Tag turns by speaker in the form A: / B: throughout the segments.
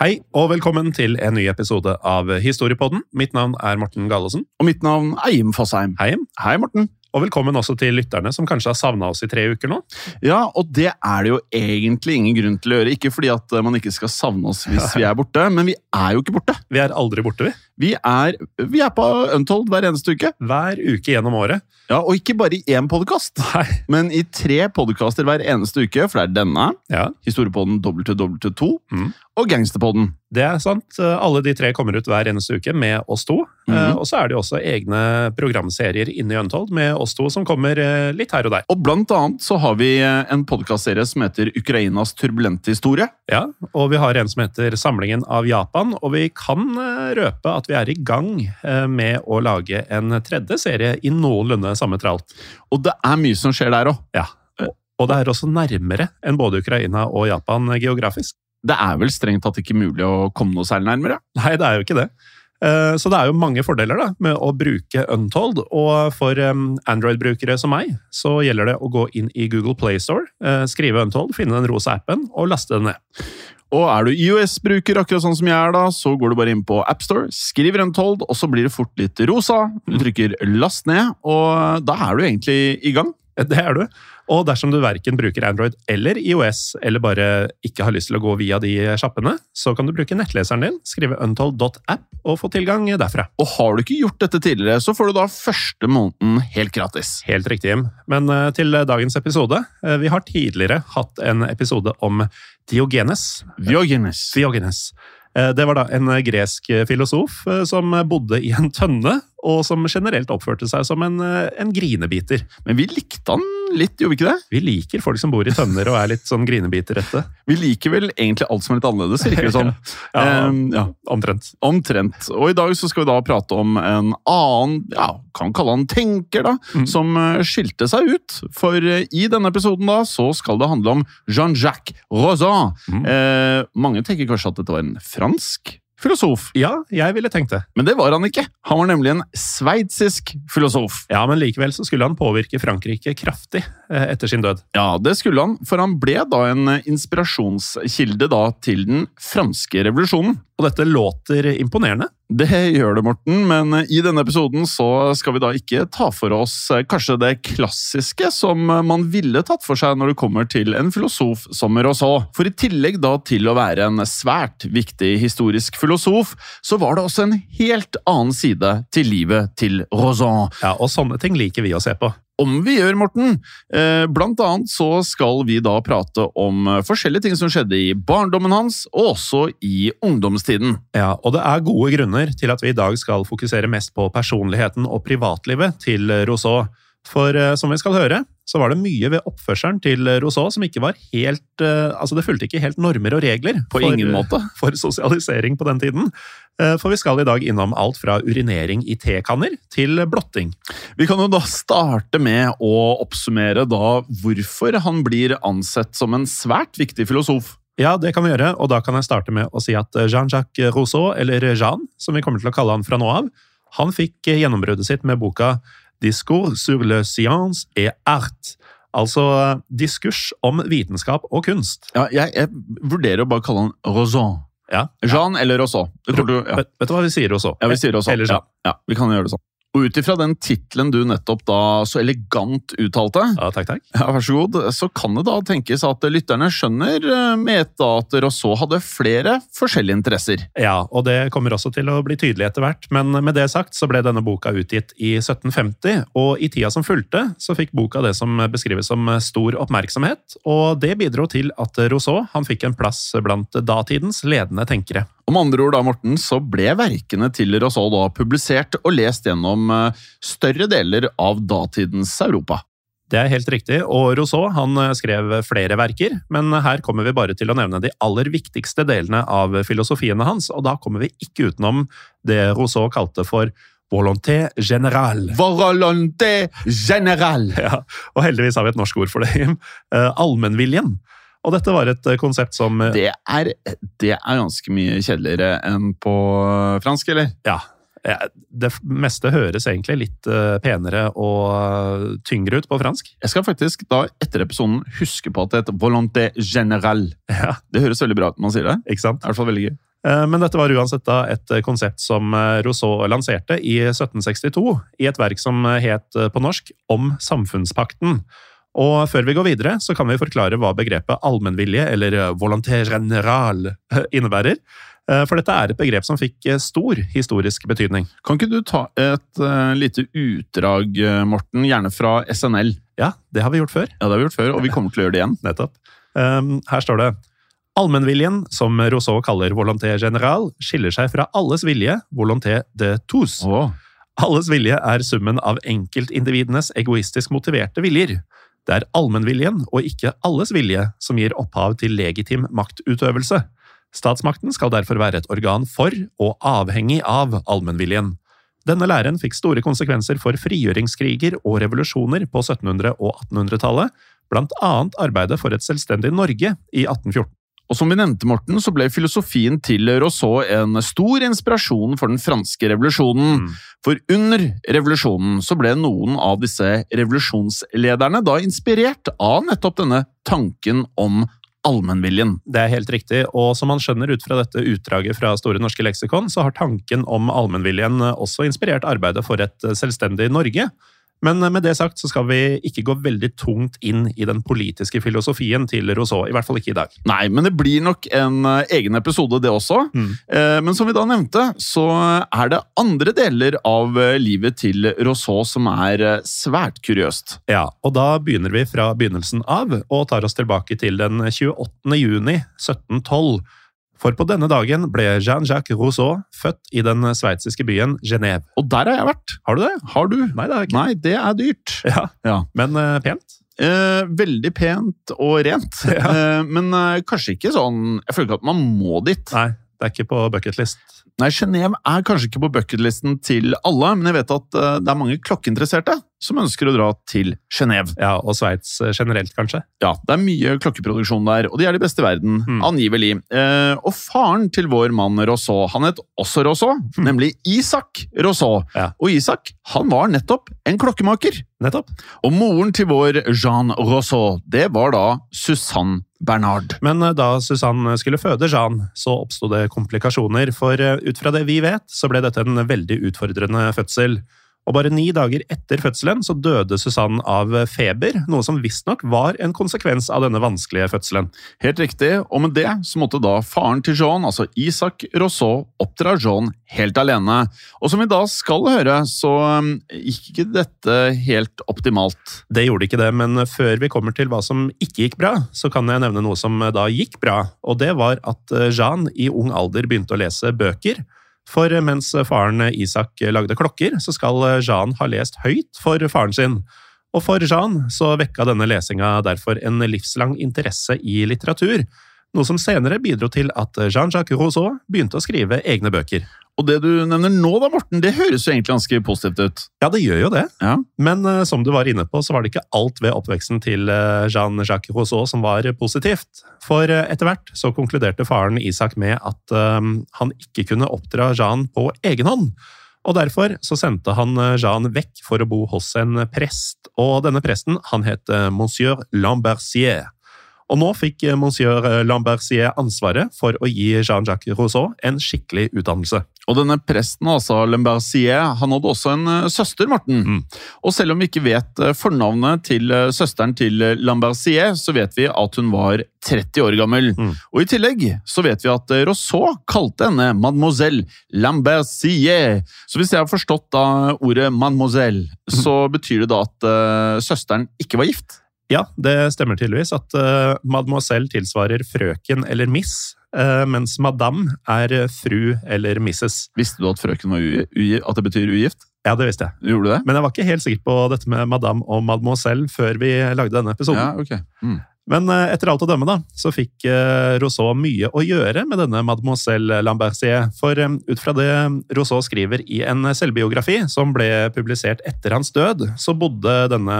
A: Hei og velkommen til en ny episode av Historiepodden. Mitt navn er Morten Galesen.
B: Og mitt navn er Jim Fosheim.
A: Hei,
B: Hei, Morten.
A: Og velkommen også til lytterne som kanskje har savna oss i tre uker nå.
B: Ja, og det er det jo egentlig ingen grunn til å gjøre. Ikke fordi at man ikke skal savne oss hvis vi er borte, men vi er jo ikke borte.
A: Vi er aldri borte, vi.
B: Vi er, vi er på Untold hver eneste uke.
A: Hver uke gjennom året.
B: Ja, Og ikke bare i én podkast, men i tre podkaster hver eneste uke. For det er denne,
A: Ja,
B: Historiepodden WW2
A: Mm.
B: og Gangsterpodden.
A: det er sant. Alle de tre kommer ut hver eneste uke med oss to.
B: Mhm.
A: Eh, Og så er det jo også egne programserier inne i Untold med oss to som kommer eh, litt her og der.
B: Og blant annet så har vi eh, en podkastserie som heter Ukrainas turbulente historie.
A: Ja, Og vi har en som heter Samlingen av Japan, og vi kan røpe at vi er i gang med å lage en tredje serie i noenlunde samme tralt.
B: Og det er mye som skjer der òg.
A: Ja. Og det er også nærmere enn både Ukraina og Japan geografisk.
B: Det er vel strengt tatt ikke mulig å komme noe særlig nærmere.
A: Nei, det er jo ikke det. Eh, Så det er jo mange fordeler da, med å bruke Untold, og for Android-brukere som meg, så gjelder det å gå inn i Google Play Store, eh, skrive Untold, finne den rosa appen og laste den ned.
B: Og er du IOS-bruker, akkurat sånn som jeg er da, så går du bare inn på AppStore, skriver Untold, og så blir det fort litt rosa. Du trykker 'last ned', og da er du egentlig i gang.
A: Det er du. Og dersom du verken bruker Android eller IOS, eller bare ikke har lyst til å gå via de sjappene, så kan du bruke nettleseren din, skrive untold.app og få tilgang derfra.
B: Og har du ikke gjort dette tidligere, så får du da første måneden helt gratis.
A: Helt riktig, Jim. Men eh, til dagens episode. Eh, Vi har tidligere hatt en episode om Diogenes.
B: Diogenes.
A: Diogenes. Eh, Det var da en gresk filosof som bodde i en tønne, og som generelt oppførte seg som en, en grinebiter.
B: Men vi likte han litt, gjorde vi ikke det?
A: Vi liker folk som bor i tønner og er litt sånn grinebiterrette.
B: Vi liker vel egentlig alt som er litt annerledes, virker det som.
A: Ja,
B: um, ja,
A: omtrent.
B: omtrent. Og i dag så skal vi da prate om en annen, ja, kan kalle han tenker da,
A: Mm.
B: som eh, skilte seg ut. For eh, i denne episoden da, så skal det handle om Jean-Jacques Rosan.
A: Mm.
B: Eh, mange tenker kanskje at dette var en fransk filosof,
A: Ja, jeg ville tenkt det.
B: men det var han ikke. Han var nemlig en sveitsisk filosof.
A: Ja, men likevel så skulle han påvirke Frankrike kraftig etter sin død.
B: Ja, det skulle han, for han ble da en eh, inspirasjonskilde da til den franske revolusjonen.
A: Og dette låter imponerende.
B: Det gjør det, Morten, men eh, i denne episoden så skal vi da ikke ta for oss eh, kanskje det klassiske som eh, man ville tatt for seg når det kommer til en filosof som Rousseau. For i tillegg da til å være en svært viktig historisk filosof, så var det også en helt annen side til livet til Rousseau.
A: Ja, Og sånne ting liker vi å se på.
B: Om vi gjør, Morten. Eh, Blant annet så skal vi da prate om eh, forskjellige ting som skjedde i barndommen hans, og også i ungdomstiden.
A: Ja, Og det er gode grunner til at vi i dag skal fokusere mest på personligheten og privatlivet til Rousseau. For eh, som vi skal høre, så var det mye ved oppførselen til Rousseau som ikke var helt eh, Altså, det fulgte ikke helt normer og regler
B: På ingen måte.
A: for sosialisering på den tiden. Eh, For vi skal i dag innom alt fra urinering i tekanner til blotting.
B: Vi kan jo da starte med å oppsummere da hvorfor han blir ansett som en svært viktig filosof.
A: Ja, det kan vi gjøre, og da kan jeg starte med å si at Jean-Jacques Rousseau, eller Jean, som vi kommer til å kalle han fra nå av, han fikk gjennombruddet sitt med boka Discours sur le science et art. Altså diskurs om vitenskap og kunst.
B: Ja, jeg, jeg vurderer å bare kalle han Rosan.
A: Ja.
B: Jean eller du- ja.
A: Vet, du hva vi sier også?
B: Ja, vi sier
A: Jean.
B: Ja, ja, vi kan gjøre det sånn. Og ut ifra den tittelen du nettopp da så elegant uttalte,
A: Ja, takk, takk.
B: ja, vær så god, så kan det da tenkes at lytterne skjønner eh, så da at Rousseau hadde flere forskjellige interesser.
A: Ja, og det kommer også til å bli tydelig etter hvert, men med det sagt så ble denne boka utgitt i 1750, og i tida som fulgte så fikk boka det som beskrives som stor oppmerksomhet, og det bidro til at Rousseau han fikk en plass blant datidens ledende tenkere.
B: Om andre ord da, Morten, så ble verkene til Rousseau da publisert og lest gjennom eh, større deler av datidens Europa.
A: Det er helt riktig, og Rousseau han skrev flere verker, men her kommer vi bare til å nevne de aller viktigste delene av filosofiene hans, og da kommer vi ikke utenom det Rousseau kalte for volonté générale.
B: Volonté générale!
A: Ja, og heldigvis har vi et norsk ord for det, Jim. Eh, Allmennviljen. Og dette var et eh, konsept som eh,
B: Det er, det er ganske mye kjedeligere enn på fransk, eller?
A: Ja. Det meste høres egentlig litt eh, penere og tyngre ut på fransk.
B: Jeg skal faktisk da etter episoden huske på at det heter volonté générale.
A: Ja,
B: Det høres veldig bra ut når man sier det.
A: ikke sant?
B: I hvert fall veldig gøy.
A: Men dette var uansett da et konsept som Rousseau lanserte i 1762, i et verk som het på norsk Om samfunnspakten. Og før vi går videre, så kan vi forklare hva begrepet allmennvilje, eller eh, volonté générale, innebærer. Eh, For dette er et begrep som fikk eh, stor historisk betydning.
B: Kan ikke du ta et uh, lite utdrag, eh, Morten, gjerne fra SNL?
A: Ja, det har vi gjort før.
B: Ja, det har vi gjort før, og vi kommer til å gjøre det igjen.
A: Nettopp. Um, her står det Allmennviljen, som Rousseau kaller volonté general, skiller seg fra alles vilje, volonté de tous.
B: Oh.
A: Alles vilje er summen av enkeltindividenes egoistisk motiverte viljer. Det er allmennviljen og ikke alles vilje som gir opphav til legitim maktutøvelse. Statsmakten skal derfor være et organ for og avhengig av allmennviljen. Denne læren fikk store konsekvenser for frigjøringskriger og revolusjoner på 1700- og 1800-tallet, blant annet arbeidet for et selvstendig Norge i 1814.
B: Og som vi nevnte, Morten, så ble filosofien til Rousseau en stor inspirasjon for den franske revolusjonen.
A: Mm.
B: For under revolusjonen så ble noen av disse revolusjonslederne da inspirert av nettopp denne tanken om allmennviljen.
A: Det er helt riktig, og som man skjønner ut fra dette utdraget fra Store norske leksikon, så har tanken om allmennviljen også inspirert arbeidet for et selvstendig Norge. Men med det sagt så skal vi ikke gå veldig tungt inn i den politiske filosofien til Rousseau, i hvert fall ikke i dag.
B: Nei, men det blir nok en eh, egen episode, det også.
A: Mm.
B: Eh, Men som vi da nevnte, så er det andre deler av eh, livet til Rousseau som er eh, svært kuriøst.
A: Ja, og da begynner vi fra begynnelsen av, og tar oss tilbake til den 28. juni 1712. For på denne dagen ble Jean-Jacques Rousseau født i den sveitsiske byen Genéve.
B: Og der har jeg vært.
A: Har du det?
B: Har du?
A: Nei, det er, ikke.
B: Nei, det er dyrt.
A: Ja,
B: Ja.
A: Men uh, pent?
B: Eh, veldig pent og rent,
A: Ja.
B: eh, men eh, kanskje ikke sånn Jeg føler ikke at man må dit.
A: Nei, det er ikke på bucketlist.
B: Nei, Genéve er kanskje ikke på bucketlisten til alle, men jeg vet at eh, det er mange klokkeinteresserte som ønsker å dra til Genéve.
A: Ja, og Sveits eh, generelt, kanskje.
B: Ja, det er mye klokkeproduksjon der, og de er de beste i verden,
A: Mm.
B: angivelig. Eh, og faren til vår mann Rousseau, han het også Rousseau, nemlig Isak Rousseau.
A: Ja.
B: Og Isak, han var nettopp en klokkemaker.
A: Nettopp.
B: Og moren til vår Jean Rousseau, det var da Susanne Bernard.
A: Men eh, da Susanne skulle føde Jean, så oppsto det komplikasjoner, for eh, ut fra det vi vet, så ble dette en veldig utfordrende fødsel. Og bare ni dager etter fødselen så døde Susanne av feber, noe som visstnok var en konsekvens av denne vanskelige fødselen.
B: Helt riktig, og med det så måtte da faren til Jean, altså Isak Rousseau, oppdra Jean helt alene. Og som vi da skal høre, så um, gikk ikke dette helt optimalt.
A: Det gjorde ikke det, men før vi kommer til hva som ikke gikk bra, så kan jeg nevne noe som da gikk bra, og det var at eh, Jean i ung alder begynte å lese bøker. For mens faren Isak lagde klokker, så skal Jean ha lest høyt for faren sin. Og for Jean så vekka denne lesinga derfor en livslang interesse i litteratur, noe som senere bidro til at Jean-Jacques Rousseau begynte å skrive egne bøker.
B: Og det du nevner nå, da, Morten, det høres jo egentlig ganske positivt ut.
A: Ja, det gjør jo det.
B: Ja.
A: Men uh, som du var inne på, så var det ikke alt ved oppveksten til uh, Jean-Jacques Rousseau som var positivt. For uh, etter hvert så konkluderte faren Isak med at han ikke kunne oppdra Jean på egen hånd. Og derfor så sendte han Jean vekk for å bo hos en prest, og denne presten han het monsieur Lambercier. Og nå fikk eh, monsieur Lambertier Lambercier ansvaret for å gi Jean-Jacques Rousseau en skikkelig utdannelse.
B: Og denne presten, altså Lambertier, han hadde også en uh, søster, Morten. Mm. Og selv om vi ikke vet fornavnet til søsteren til Lambertier, så vet vi at hun var 30 år gammel. Mm. Og i tillegg så vet vi at Rousseau kalte henne mademoiselle Lambertier. Så hvis jeg har forstått da ordet mademoiselle, mm. så betyr det da at søsteren ikke var gift?
A: Ja, det stemmer tydeligvis at uh, mademoiselle tilsvarer frøken eller miss, uh, mens madame er fru eller misses.
B: Visste du at frøken var ugift, at det betyr ugift?
A: Ja, det visste jeg.
B: Gjorde du det?
A: Men jeg var ikke helt sikker på dette med madame og mademoiselle før vi lagde denne episoden.
B: Ja, ok. Mm.
A: Men eh, etter alt å dømme da, så fikk eh, Rousseau mye å gjøre med denne mademoiselle Lambertier. For eh, ut fra det Rousseau skriver i en selvbiografi som ble publisert etter hans død, så bodde denne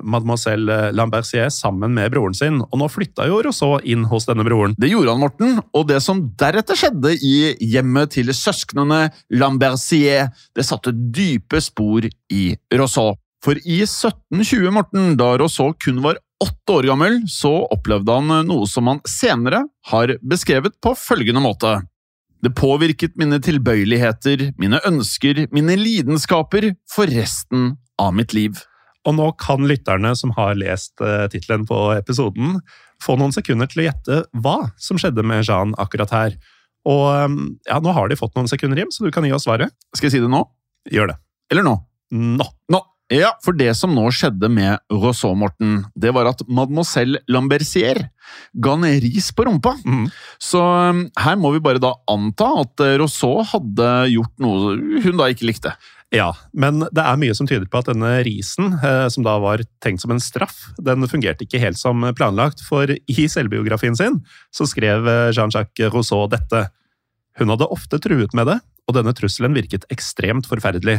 A: mademoiselle Lambertier sammen med broren sin, og nå flytta jo Rousseau inn hos denne broren.
B: Det gjorde han, Morten, og det som deretter skjedde i hjemmet til søsknene Lambertier, det satte dype spor i Rousseau. For i 1720, Morten, da Rousseau kun var åtte år gammel, så opplevde han noe som han senere har beskrevet på følgende måte. Det påvirket mine tilbøyeligheter, mine ønsker, mine lidenskaper for resten av mitt liv.
A: Og nå kan lytterne som har lest uh, tittelen på episoden, få noen sekunder til å gjette hva som skjedde med Jean akkurat her. Og um, ja, nå har de fått noen sekunder, Jim, så du kan gi oss svaret.
B: Skal jeg si det nå?
A: Gjør det.
B: Eller nå?
A: Nå.
B: Nå. Ja, for det som nå skjedde med Rousseau, Morten, det var at mademoiselle Lambertier ga han ris på rumpa. Mm. Så um, her må vi bare da anta at uh, Rousseau hadde gjort noe hun da ikke likte.
A: Ja, men det er mye som tyder på at denne risen, eh, som da var tenkt som en straff, den fungerte ikke helt som planlagt, for i selvbiografien sin så skrev eh, Jean-Jacques Rousseau dette. Hun hadde ofte truet med det, og denne trusselen virket ekstremt forferdelig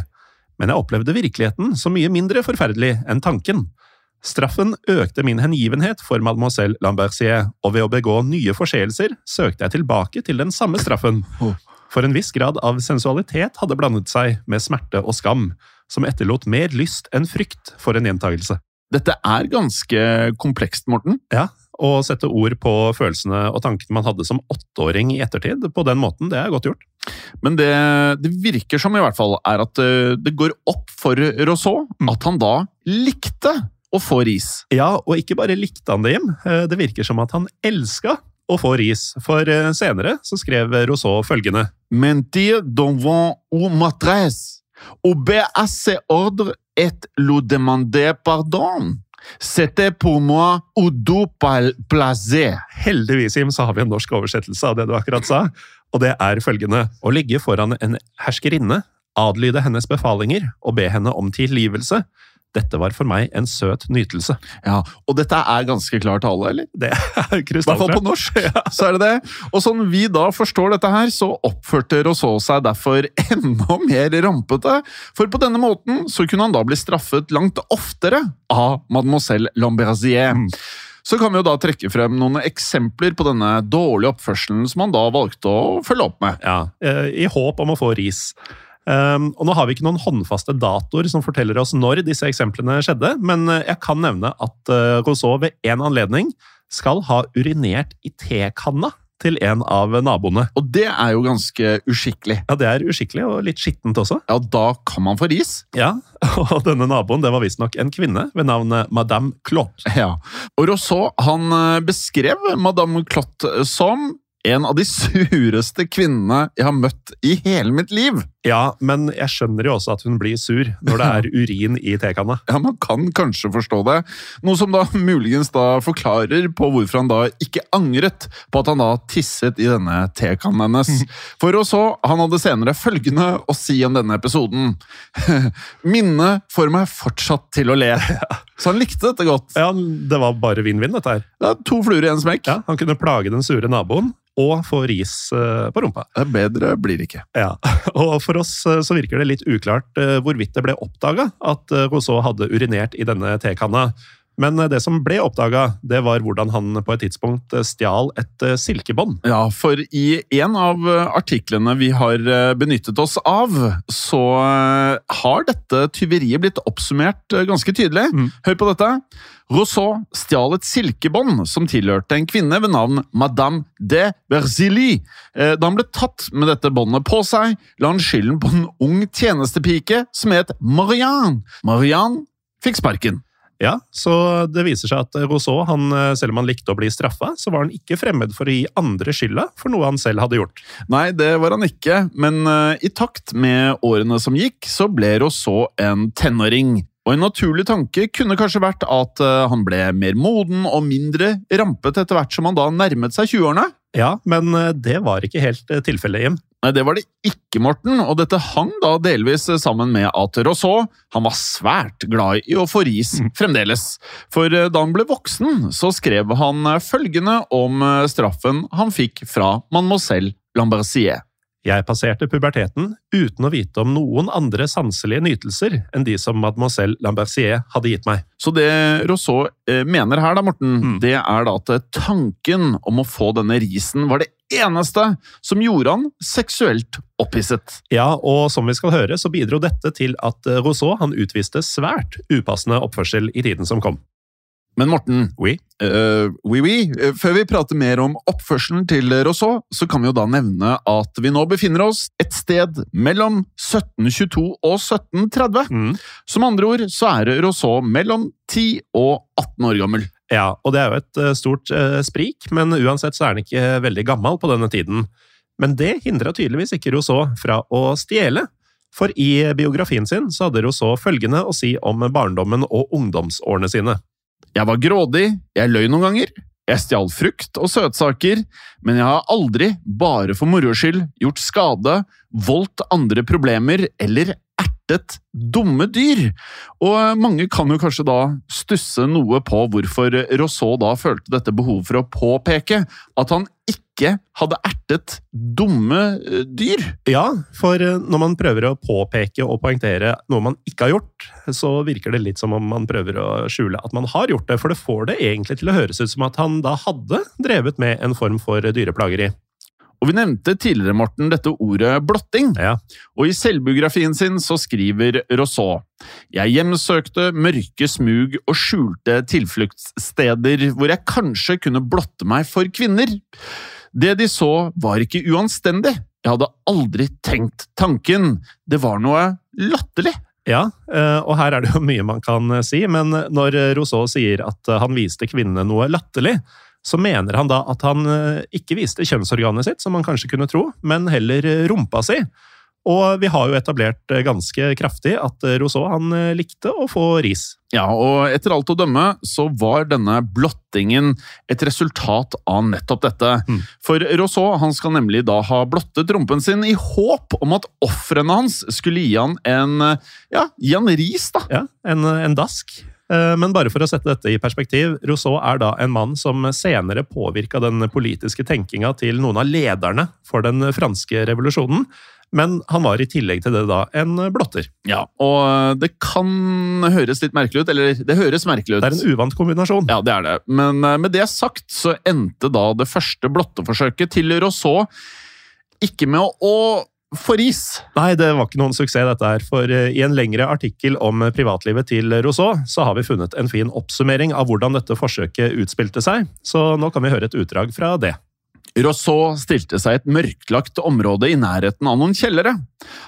A: men jeg opplevde virkeligheten som mye mindre forferdelig enn tanken. Straffen økte min hengivenhet for mademoiselle Lambertier, og ved å begå nye forseelser søkte jeg tilbake til den samme straffen. For en viss grad av sensualitet hadde blandet seg med smerte og skam, som etterlot mer lyst enn frykt for en gjentagelse.
B: Dette er ganske komplekst, Morten.
A: Ja, å sette ord på følelsene og tankene man hadde som åtteåring i ettertid, på den måten, det er godt gjort.
B: Men det det virker som, i hvert fall, er at eh, det går opp for mm. at han da likte å få ris.
A: Ja, og ikke bare likte han det, Jim. Eh, det virker som at han elska å få ris, for eh, senere så skrev Rousseau følgende
B: Mentir devant ou matresse, obéir à ses ordres et lo demander pardon. C'était pour moi Udo plaisir.
A: Heldigvis, Jim, så har vi en norsk oversettelse av det du akkurat sa, og det er følgende Å ligge foran en herskerinne, adlyde hennes befalinger og be henne om tilgivelse, dette var for meg en søt nytelse.
B: Ja, Og dette er ganske klar tale, eller?
A: Det er krystallklart. I
B: hvert fall på norsk, ja. så er det det. Og sånn vi da forstår dette her, så oppførte Rousseau seg derfor enda mer rampete. For på denne måten så kunne han da bli straffet langt oftere av mademoiselle Lambertier. Mm. Så kan vi jo da trekke frem noen eksempler på denne dårlige oppførselen som han da valgte å følge opp med.
A: Ja, eh, I håp om å få ris. Um, og Nå har vi ikke noen håndfaste datoer som forteller oss når disse eksemplene skjedde, men eh, jeg kan nevne at uh, Rousseau ved en anledning skal ha urinert i tekanna til en av naboene.
B: Og det er jo ganske uskikkelig.
A: Ja, det er uskikkelig og litt skittent også.
B: Ja, Da kan man få ris.
A: Ja, og denne naboen det var visstnok en kvinne ved navn Madame Clot.
B: Ja, og Rousseau han eh, beskrev Madame Clot som en av de sureste kvinnene jeg har møtt i hele mitt liv.
A: Ja, men jeg skjønner jo også at hun blir sur når det er urin i tekanna.
B: Ja, Man kan kanskje forstå det, noe som da muligens da forklarer på hvorfor han da ikke angret på at han da tisset i denne tekanna hennes. For å så, han hadde senere følgende å si om denne episoden. Minnet får meg fortsatt til å le. Så han likte dette godt.
A: Ja, Det var bare vinn-vinn, dette her.
B: Det er to fluer i en smekk.
A: Ja, Han kunne plage den sure naboen og få ris eh, på rumpa.
B: Bedre blir det ikke.
A: Ja, og For oss eh, så virker det litt uklart eh, hvorvidt det ble oppdaga at eh, Rousseau hadde urinert i denne tekanna. Men eh, det som ble oppdaga, det var hvordan han på et tidspunkt eh, stjal et eh, silkebånd.
B: Ja, for i en av artiklene vi har benyttet oss av, så har dette tyveriet blitt oppsummert ganske tydelig. Hør på dette. Rousseau stjal et silkebånd som tilhørte en kvinne ved navn Madame de Verzilly. Eh, Da han ble tatt med dette båndet på seg, la han skylden på en ung tjenestepike som het Marianne. Marianne fikk sparken.
A: Ja, Så det viser seg at Rousseau, han, eh, selv om han likte å bli straffa, så var han ikke fremmed for å gi andre skylda for noe han selv hadde gjort.
B: Nei, det var han ikke, men eh, i takt med årene som gikk, så ble Rousseau en tenåring. Og en naturlig tanke kunne kanskje vært at eh, han ble mer moden og mindre rampet etter hvert som han da nærmet seg 20-årene.
A: Ja, men det var ikke helt tilfellet, Jim.
B: Nei, det var det ikke, Morten, og dette hang da delvis sammen med at Rousseau han var svært glad i å få ris fremdeles. For eh, da han ble voksen, så skrev han eh, følgende om eh, straffen han fikk fra mademoiselle Lambertier.
A: Jeg passerte puberteten uten å vite om noen andre sanselige nytelser enn de som mademoiselle Lambertier hadde gitt meg.
B: Så det Rousseau mener her, da, Morten,
A: Mm.
B: det er da at tanken om å få denne risen var det eneste som gjorde han seksuelt opphisset.
A: Ja, og som vi skal høre, så bidro dette til at eh, Rousseau han utviste svært upassende oppførsel i tiden som kom.
B: Men Morten,
A: Oui.
B: Uh, oui, oui. eh, før vi prater mer om oppførselen til Rousseau, så kan vi jo da nevne at vi nå befinner oss et sted mellom 1722 og 1730.
A: Mm.
B: Som andre ord så er Rousseau mellom 10 og 18 år gammel.
A: Ja, og det er jo et eh, stort eh, sprik, men uansett så er han ikke veldig gammel på denne tiden. Men det hindra tydeligvis ikke Rousseau fra å stjele. For i biografien sin så hadde Rousseau følgende å si om barndommen og ungdomsårene sine.
B: Jeg var grådig, jeg løy noen ganger, jeg stjal frukt og søtsaker, men jeg har aldri, bare for moro skyld, gjort skade, voldt andre problemer eller ertet dumme dyr. Og mange kan jo kanskje da stusse noe på hvorfor Rousseau da følte dette behovet for å påpeke at han ikke hadde ertet dumme eh, dyr.
A: Ja, for eh, når man prøver å påpeke og poengtere noe man ikke har gjort, så virker det litt som om man prøver å skjule at man har gjort det, for det får det egentlig til å høres ut som at han da hadde drevet med en form for dyreplageri.
B: Og vi nevnte tidligere, Morten, dette ordet blotting.
A: Ja.
B: Og i selvbiografien sin så skriver Rousseau Jeg hjemsøkte mørke smug og skjulte tilfluktssteder hvor jeg kanskje kunne blotte meg for kvinner. Det de så var ikke uanstendig. Jeg hadde aldri tenkt tanken. Det var noe latterlig.
A: Ja, eh, og her er det jo mye man kan si, men når Rousseau sier at han viste kvinnene noe latterlig, så mener han da at han eh, ikke viste kjønnsorganet sitt, som man kanskje kunne tro, men heller eh, rumpa si. Og vi har jo etablert eh, ganske kraftig at Rousseau han likte å få ris.
B: Ja, og etter alt å dømme så var denne blottingen et resultat av nettopp dette. For Rousseau han skal nemlig da ha blottet rumpen sin i håp om at ofrene hans skulle gi han en, ja, gi han ris, da.
A: Ja, en, en dask. Eh, Men bare for å sette dette i perspektiv, Rousseau er da en mann som senere påvirka den politiske tenkinga til noen av lederne for den franske revolusjonen. Men han var i tillegg til det da en blotter.
B: Ja, og det kan høres litt merkelig ut, eller det høres merkelig ut.
A: Det er en uvant kombinasjon.
B: Ja, det er det. Men eh, med det sagt så endte da det første blotteforsøket til Rousseau ikke med å, å få is.
A: Nei, det var ikke noen suksess, dette her. For eh, i en lengre artikkel om privatlivet til Rousseau, så har vi funnet en fin oppsummering av hvordan dette forsøket utspilte seg. Så nå kan vi høre et utdrag fra det.
B: Rousseau stilte seg et mørklagt område i nærheten av noen kjellere.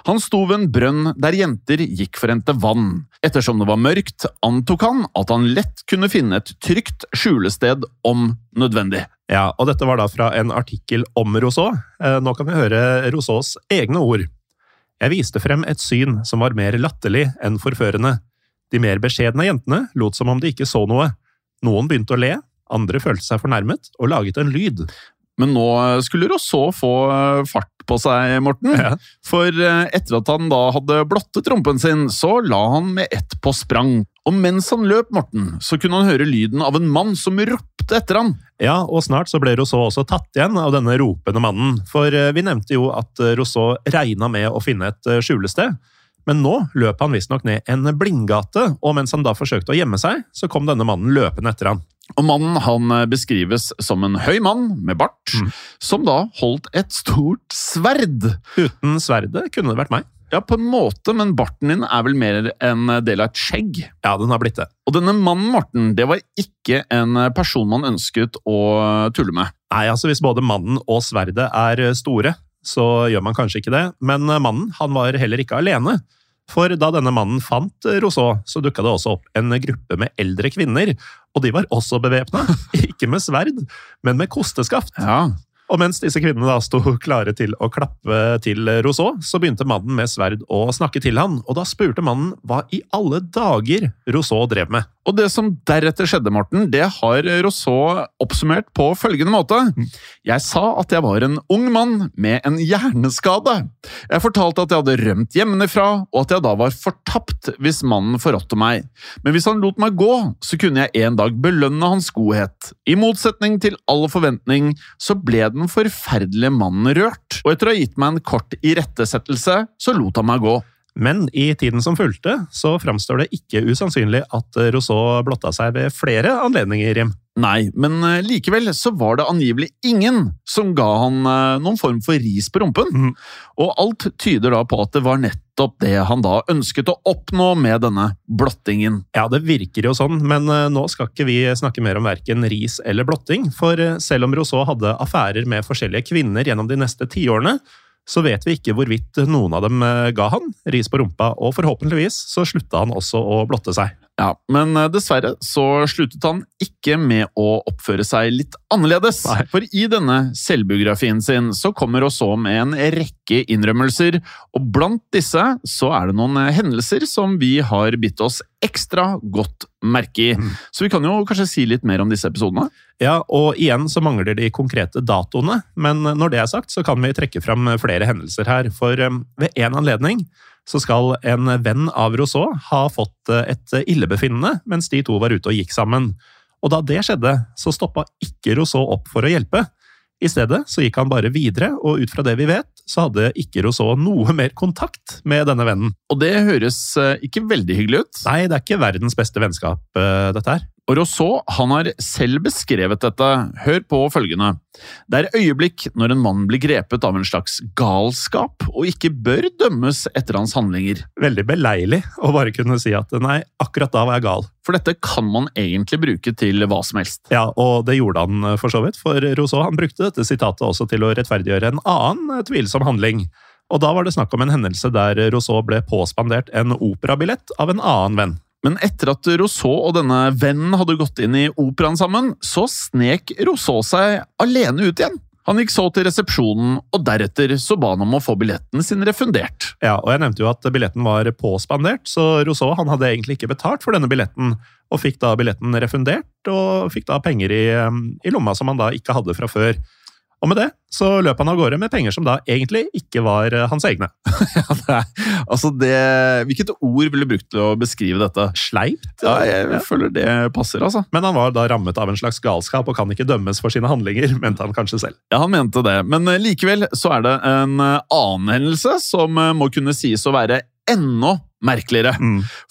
B: Han sto ved en brønn der jenter gikk for å hente vann. Ettersom det var mørkt, antok han at han lett kunne finne et trygt skjulested om nødvendig.
A: Ja, og dette var da fra en artikkel om Rousseau. Eh, Nå kan vi høre Rousseaus egne ord. Jeg viste frem et syn som var mer latterlig enn forførende. De mer beskjedne jentene lot som om de ikke så noe. Noen begynte å le, andre følte seg fornærmet og laget en lyd.
B: Men nå skulle Rousseau få eh, fart på seg, Morten.
A: Ja.
B: For eh, etter at han da hadde blottet rumpen sin, så la han med ett på sprang. Og mens han løp, Morten, så kunne han høre lyden av en mann som ropte etter han.
A: Ja, og snart så ble Rousseau også tatt igjen av denne ropende mannen. For eh, vi nevnte jo at Rousseau regna med å finne et skjulested. Men nå løp han visstnok ned en blindgate, og mens han da forsøkte å gjemme seg, så kom denne mannen løpende etter han.
B: Og mannen han eh, beskrives som en høy mann med bart, som da holdt et stort sverd.
A: Uten sverdet kunne det vært meg.
B: Ja, på en måte, men barten din er vel mer en del av et skjegg.
A: Ja, den har blitt det.
B: Og denne mannen, Morten, det var ikke en person man ønsket å tulle med.
A: Nei, altså hvis både mannen og sverdet er store, så gjør man kanskje ikke det. Men mannen han var heller ikke alene. For da denne mannen fant Rousseau, så dukka det også opp en gruppe med eldre kvinner. Og de var også bevæpna. Ikke med sverd, men med kosteskaft.
B: Ja,
A: Og mens disse kvinnene da sto klare til å klappe til Rousseau, så begynte mannen med sverd å snakke til han, og da spurte mannen hva i alle dager Rousseau drev med.
B: Og det som deretter skjedde, Morten, det har Rousseau oppsummert på følgende måte. Jeg sa at jeg var en ung mann med en hjerneskade. Jeg fortalte at jeg hadde rømt hjemmefra, og at jeg da var fortapt hvis mannen forrådte meg. Men hvis han lot meg gå, så kunne jeg en dag belønne hans godhet. I motsetning til all forventning, så ble den forferdelige mannen rørt, og etter å ha gitt meg en kort irettesettelse, så lot han meg gå.
A: Men i tiden som fulgte, så framstår det ikke usannsynlig at Rousseau blotta seg ved flere anledninger, Jim.
B: Nei, men eh, likevel så var det angivelig ingen som ga han eh, noen form for ris på rumpen.
A: Mm.
B: Og alt tyder da på at det var nettopp det han da ønsket å oppnå med denne blottingen.
A: Ja, det virker jo sånn, men eh, nå skal ikke vi snakke mer om verken ris eller blotting, for selv om Rousseau hadde affærer med forskjellige kvinner gjennom de neste tiårene, så vet vi ikke hvorvidt noen av dem ga han ris på rumpa, og forhåpentligvis så slutta han også å blotte seg.
B: Ja, Men eh, dessverre så sluttet han ikke med å oppføre seg litt annerledes.
A: Nei.
B: For i denne selvbiografien sin så kommer også med en rekke innrømmelser, og blant disse så er det noen eh, hendelser som vi har bitt oss ekstra godt merke i. Så vi kan jo kanskje si litt mer om disse episodene.
A: Ja, og igjen så mangler de konkrete datoene, men når det er sagt, så kan vi trekke fram flere hendelser her. For eh, ved en anledning så skal en venn av Rousseau ha fått eh, et illebefinnende mens de to var ute og gikk sammen. Og da det skjedde, så stoppa ikke Rousseau opp for å hjelpe. I stedet så gikk han bare videre, og ut fra det vi vet, så hadde ikke Rousseau noe mer kontakt med denne vennen.
B: Og det høres eh, ikke veldig hyggelig ut.
A: Nei, det er ikke verdens beste vennskap, eh, dette her.
B: Og Rousseau han har selv beskrevet dette. Hør på følgende. Det er øyeblikk når en mann blir grepet av en slags galskap og ikke bør dømmes etter hans handlinger.
A: Veldig beleilig å bare kunne si at nei, akkurat da var jeg gal.
B: For dette kan man egentlig bruke til hva som helst.
A: Ja, og det gjorde han eh, for så vidt, for Rousseau han brukte dette sitatet også til å rettferdiggjøre en annen eh, tvilsom handling. Og da var det snakk om en hendelse der Rousseau ble påspandert en operabillett av en annen venn.
B: Men etter at Rousseau og denne vennen hadde gått inn i operaen sammen, så snek Rousseau seg alene ut igjen. Han gikk så til resepsjonen, og deretter så ba han om å få billetten sin refundert.
A: Ja, og jeg nevnte jo at billetten var påspandert, så Rousseau han hadde egentlig ikke betalt for denne billetten, og fikk da billetten refundert, og fikk da penger i, eh, i lomma som han da ikke hadde fra før. Og med det så løp han av gårde med penger som da egentlig ikke var eh, hans egne.
B: Ja, det er, altså det, hvilket ord ville du brukt til å beskrive dette?
A: Sleipt.
B: Ja, jeg føler det passer, altså.
A: Men han var da rammet av en slags galskap og kan ikke dømmes for sine handlinger, mente han kanskje selv.
B: Ja, han mente det, men eh, likevel så er det en eh, annen hendelse som må kunne sies å være enda merkeligere.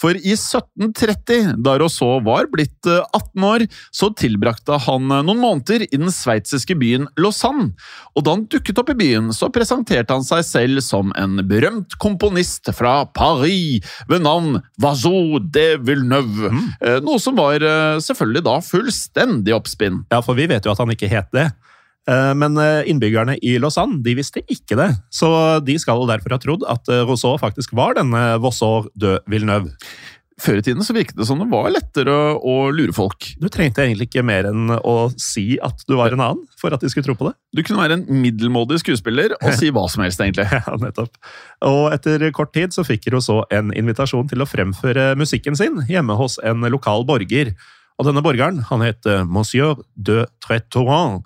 B: For i 1730, da Rousseau var blitt eh, 18 år, så tilbrakte han eh, noen måneder i den sveitsiske byen Lausanne. Og da han dukket opp i byen, så presenterte han seg selv som en berømt komponist fra Paris ved navn Vazou de Villeneuve. Mm. Noe som var eh, selvfølgelig da fullstendig oppspinn.
A: Ja, for vi vet jo at han ikke het det. Eh, Men eh, innbyggerne i Lausanne de visste ikke det, så de skal derfor ha trodd at eh, Rousseau faktisk var denne Vossor de Villeneuve.
B: Før i tiden så virket det som det var lettere å lure folk.
A: Du trengte egentlig ikke mer enn å si at du var en annen, for at de skulle tro på det.
B: Du kunne være en middelmådig skuespiller og si hva som helst, egentlig.
A: Ja, nettopp. Og etter kort tid så fikk Rousseau en invitasjon til å fremføre musikken sin hjemme hos en lokal borger. Og denne borgeren han het Monsieur de Trétorant.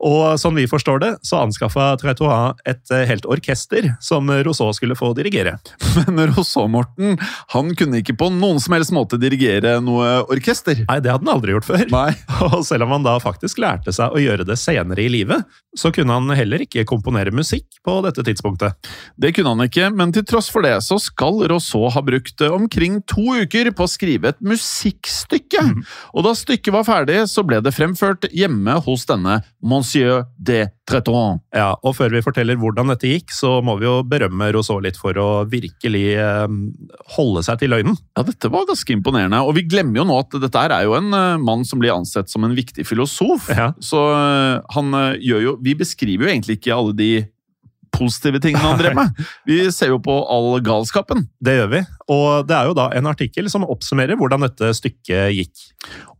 A: Og som vi forstår det, så anskaffa Tretois et eh, helt orkester som Rousseau skulle få dirigere.
B: Men Rousseau, Morten, han kunne ikke på noen som helst måte dirigere noe orkester.
A: Nei, det hadde han aldri gjort før.
B: Nei.
A: Og selv om han da faktisk lærte seg å gjøre det senere i livet, så kunne han heller ikke komponere musikk på dette tidspunktet.
B: Det kunne han ikke, men til tross for det så skal Rousseau ha brukt omkring to uker på å skrive et musikkstykke. Mm. Og da stykket var ferdig, så ble det fremført hjemme hos denne Monsieur Monsieur de Treton.
A: Ja, og før vi forteller hvordan dette gikk, så må vi jo berømme Rousseau litt for å virkelig eh, holde seg til løgnen.
B: Ja, dette var ganske imponerende. Og vi glemmer jo nå at dette er jo en uh, mann som blir ansett som en viktig filosof.
A: Ja.
B: Så uh, han gjør jo Vi beskriver jo egentlig ikke alle de positive tingene han drev med. Vi ser jo på all galskapen.
A: Det gjør vi, og det er jo da en artikkel som oppsummerer hvordan dette stykket gikk.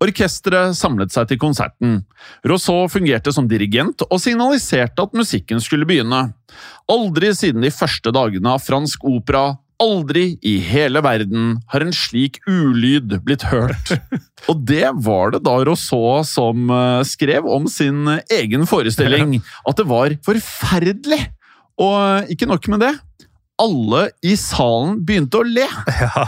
B: Orkesteret samlet seg til konserten. Rousseau fungerte som dirigent og signaliserte at musikken skulle begynne. Aldri siden de første dagene av fransk opera Aldri i hele verden har en slik ulyd blitt hørt. Og det var det da Rousseau som eh, skrev om sin egen forestilling. At det var forferdelig og ikke nok med det. Alle i salen begynte å le.
A: Ja,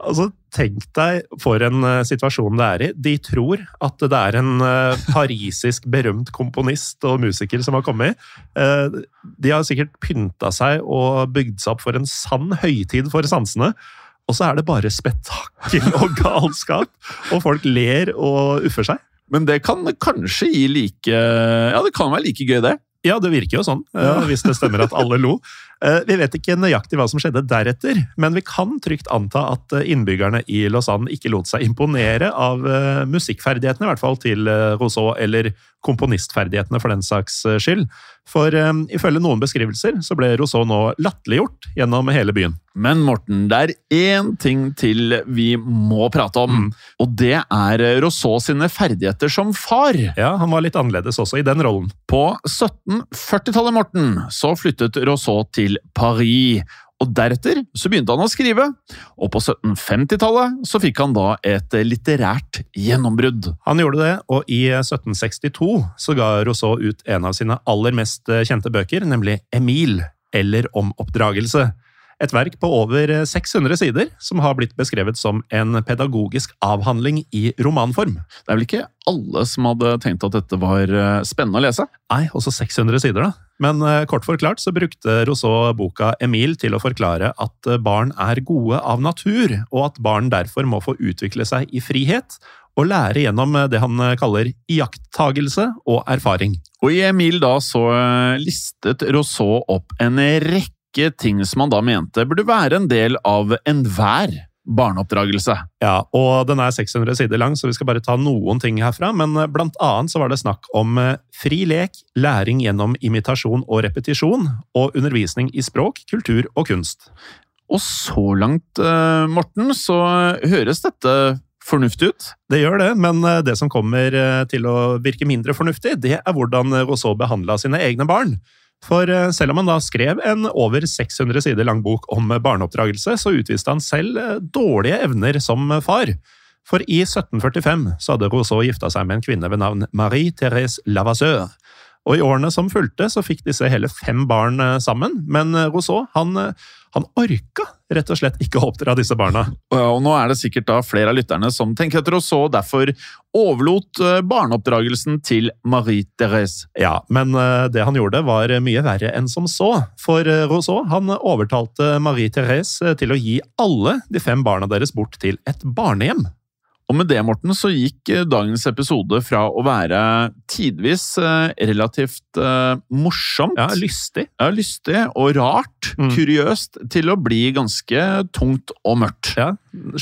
A: altså Tenk deg for en uh, situasjon det er i. De tror at det er en uh, parisisk berømt komponist og musiker som har kommet. Uh, de har sikkert pynta seg og bygd seg opp for en sann høytid for sansene. Og så er det bare spetakkel og galskap, og folk ler og uffer seg.
B: Men det kan kanskje gi like Ja, det kan være like gøy, det.
A: Ja, det virker jo sånn, ja. hvis det stemmer at alle lo. Eh, vi vet ikke nøyaktig hva som skjedde deretter, men vi kan trygt anta at eh, innbyggerne i Lausanne ikke lot seg imponere av eh, musikkferdighetene, i hvert fall til Rousseau, eller komponistferdighetene for den saks skyld. For um, ifølge noen beskrivelser så ble Rousseau nå latterliggjort gjennom hele byen.
B: Men Morten, det er én ting til vi må prate om, mm. og det er Rousseau sine ferdigheter som far.
A: Ja, han var litt annerledes også i den rollen.
B: På 1740-tallet, Morten, så flyttet Rousseau til Paris. Og Deretter så begynte han å skrive, og på 1750-tallet så fikk han da et litterært gjennombrudd.
A: Han gjorde det, og i 1762 så ga Rousseau ut en av sine aller mest kjente bøker, nemlig Emil, eller Om oppdragelse. Et verk på over 600 sider, som har blitt beskrevet som en pedagogisk avhandling i romanform.
B: Det er vel ikke alle som hadde tenkt at dette var eh, spennende å lese?
A: Nei, også 600 sider, da. Men eh, kort forklart så brukte Rousseau boka Emil til å forklare at eh, barn er gode av natur, og at barn derfor må få utvikle seg i frihet, og lære gjennom det han kaller iakttagelse og erfaring.
B: Og i Emil da så listet Rousseau opp en rekke ting som han da mente burde være en del av enhver barneoppdragelse.
A: Ja, og den er 600 sider lang, så vi skal bare ta noen ting herfra. Men eh, blant annet så var det snakk om eh, fri lek, læring gjennom imitasjon og repetisjon, og undervisning i språk, kultur og kunst.
B: Og så langt, eh, Morten, så høres dette fornuftig ut?
A: Det gjør det, men det som kommer til å virke mindre fornuftig, det er hvordan Rousseau behandla sine egne barn. For eh, selv om han da skrev en over 600 sider lang bok om barneoppdragelse, så utviste han selv eh, dårlige evner som far. For i 1745 så hadde Rousseau gifta seg med en kvinne ved navn Marie-Thérèse Lavasseur. Og i årene som fulgte, så fikk disse hele fem barn eh, sammen, men Rousseau han han orka rett og slett ikke å oppdra disse barna.
B: Ja, Og nå er det sikkert da flere av lytterne som tenker etter og så derfor overlot eh, barneoppdragelsen til Marie-Thérèse.
A: Ja, men eh, det han gjorde var mye verre enn som så. For eh, Rousseau han overtalte Marie-Thérèse til å gi alle de fem barna deres bort til et barnehjem.
B: Og med det, Morten, så gikk eh, dagens episode fra å være tidvis eh, relativt uh, morsomt
A: Ja, lystig.
B: Ja, lystig og rart, mm. kuriøst, til å bli ganske tungt og mørkt.
A: Ja,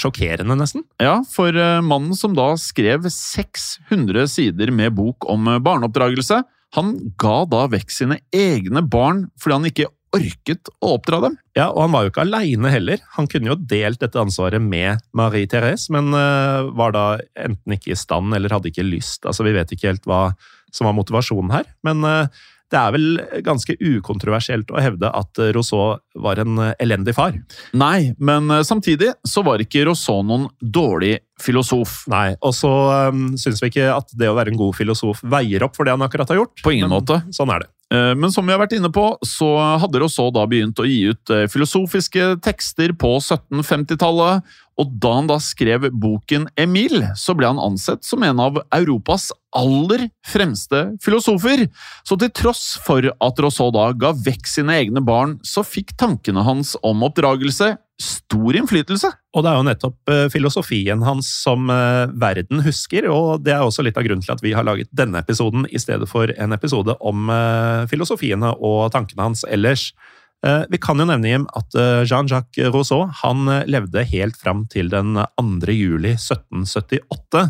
A: Sjokkerende, nesten.
B: Ja, for mannen som da skrev 600 sider med bok om barneoppdragelse, han ga da vekk sine egne barn fordi han ikke orket å oppdra dem.
A: Ja, og han var jo ikke aleine heller. Han kunne jo delt dette ansvaret med Marie Therese, men uh, var da enten ikke i stand eller hadde ikke lyst. Altså, Vi vet ikke helt hva som var motivasjonen her, men uh, det er vel ganske ukontroversielt å hevde at Rousseau var en elendig far.
B: Nei, men samtidig så var ikke Rousseau noen dårlig filosof.
A: Nei, og så um, syns vi ikke at det å være en god filosof veier opp for det han akkurat har gjort.
B: På ingen
A: men,
B: måte.
A: Sånn er det.
B: Eh, men som vi har vært inne på, så hadde Rousseau da begynt å gi ut eh, filosofiske tekster på 1750-tallet, og da han da skrev boken Emil, så ble han ansett som en av Europas aller fremste filosofer. Så til tross for at Rousseau da ga vekk sine egne barn, så fikk tankene hans om oppdragelse stor innflytelse.
A: Og det er jo nettopp uh, filosofien hans som uh, verden husker, og det er også litt av grunnen til at vi har laget denne episoden i stedet for en episode om uh, filosofiene og tankene hans ellers. Vi kan jo nevne Jim, at Jean-Jacques Rousseau han levde helt fram til den 2. juli 1778.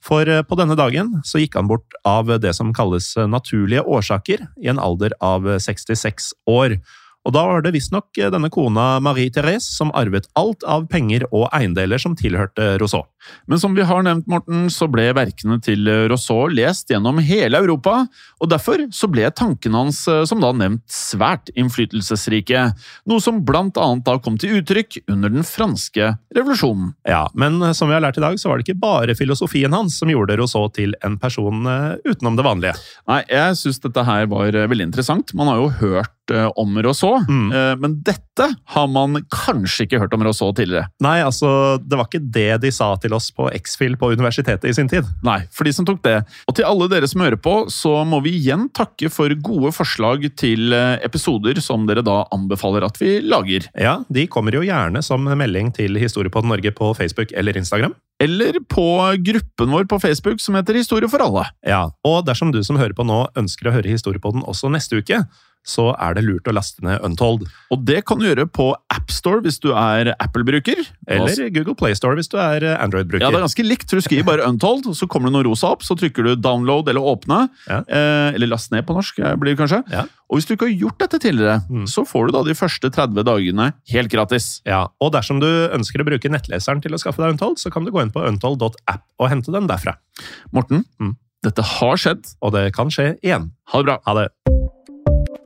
A: For på denne dagen så gikk han bort av det som kalles naturlige årsaker, i en alder av 66 år. Og da var det visstnok denne kona Marie Therese som arvet alt av penger og eiendeler som tilhørte Rousseau.
B: Men som vi har nevnt, Morten, så ble verkene til Rousseau lest gjennom hele Europa, og derfor så ble tankene hans, eh, som da nevnt, svært innflytelsesrike. Noe som blant annet da kom til uttrykk under den franske revolusjonen.
A: Ja, men som vi har lært i dag, så var det ikke bare filosofien hans som gjorde Rousseau til en person eh, utenom det vanlige.
B: Nei, jeg syns dette her var eh, veldig interessant. Man har jo hørt om Rousseau, mm. men dette har man kanskje ikke hørt om Rousseau tidligere.
A: Nei, altså, det var ikke det de sa til oss på X-Fill på universitetet i sin tid.
B: Nei, for de som tok det. Og til alle dere som hører på, så må vi igjen takke for gode forslag til eh, episoder som dere da anbefaler at vi lager.
A: Ja, de kommer jo gjerne som melding til Historiepodden Norge på Facebook eller Instagram.
B: Eller på gruppen vår på Facebook som heter Historie for alle.
A: Ja, og dersom du som hører på nå ønsker å høre Historiepodden også neste uke, så er det lurt å laste ned Untold.
B: Og det kan du gjøre på AppStore hvis du er Apple-bruker.
A: Eller Google Playstore hvis du er Android-bruker.
B: Ja, det er ganske likt. Du skriver bare Untold, så kommer det noe rosa opp. Så trykker du download eller åpne. Ja. Eh, eller last ned på norsk, eh, blir det kanskje. Ja. Og hvis du ikke har gjort dette tidligere, mm. så får du da de første 30 dagene helt gratis.
A: Ja, Og dersom du ønsker å bruke nettleseren til å skaffe deg Untold, så kan du gå inn på untold.app og hente den derfra.
B: Morten, mm. dette har skjedd.
A: Og det kan skje igjen.
B: Ha det bra.
A: Ha det.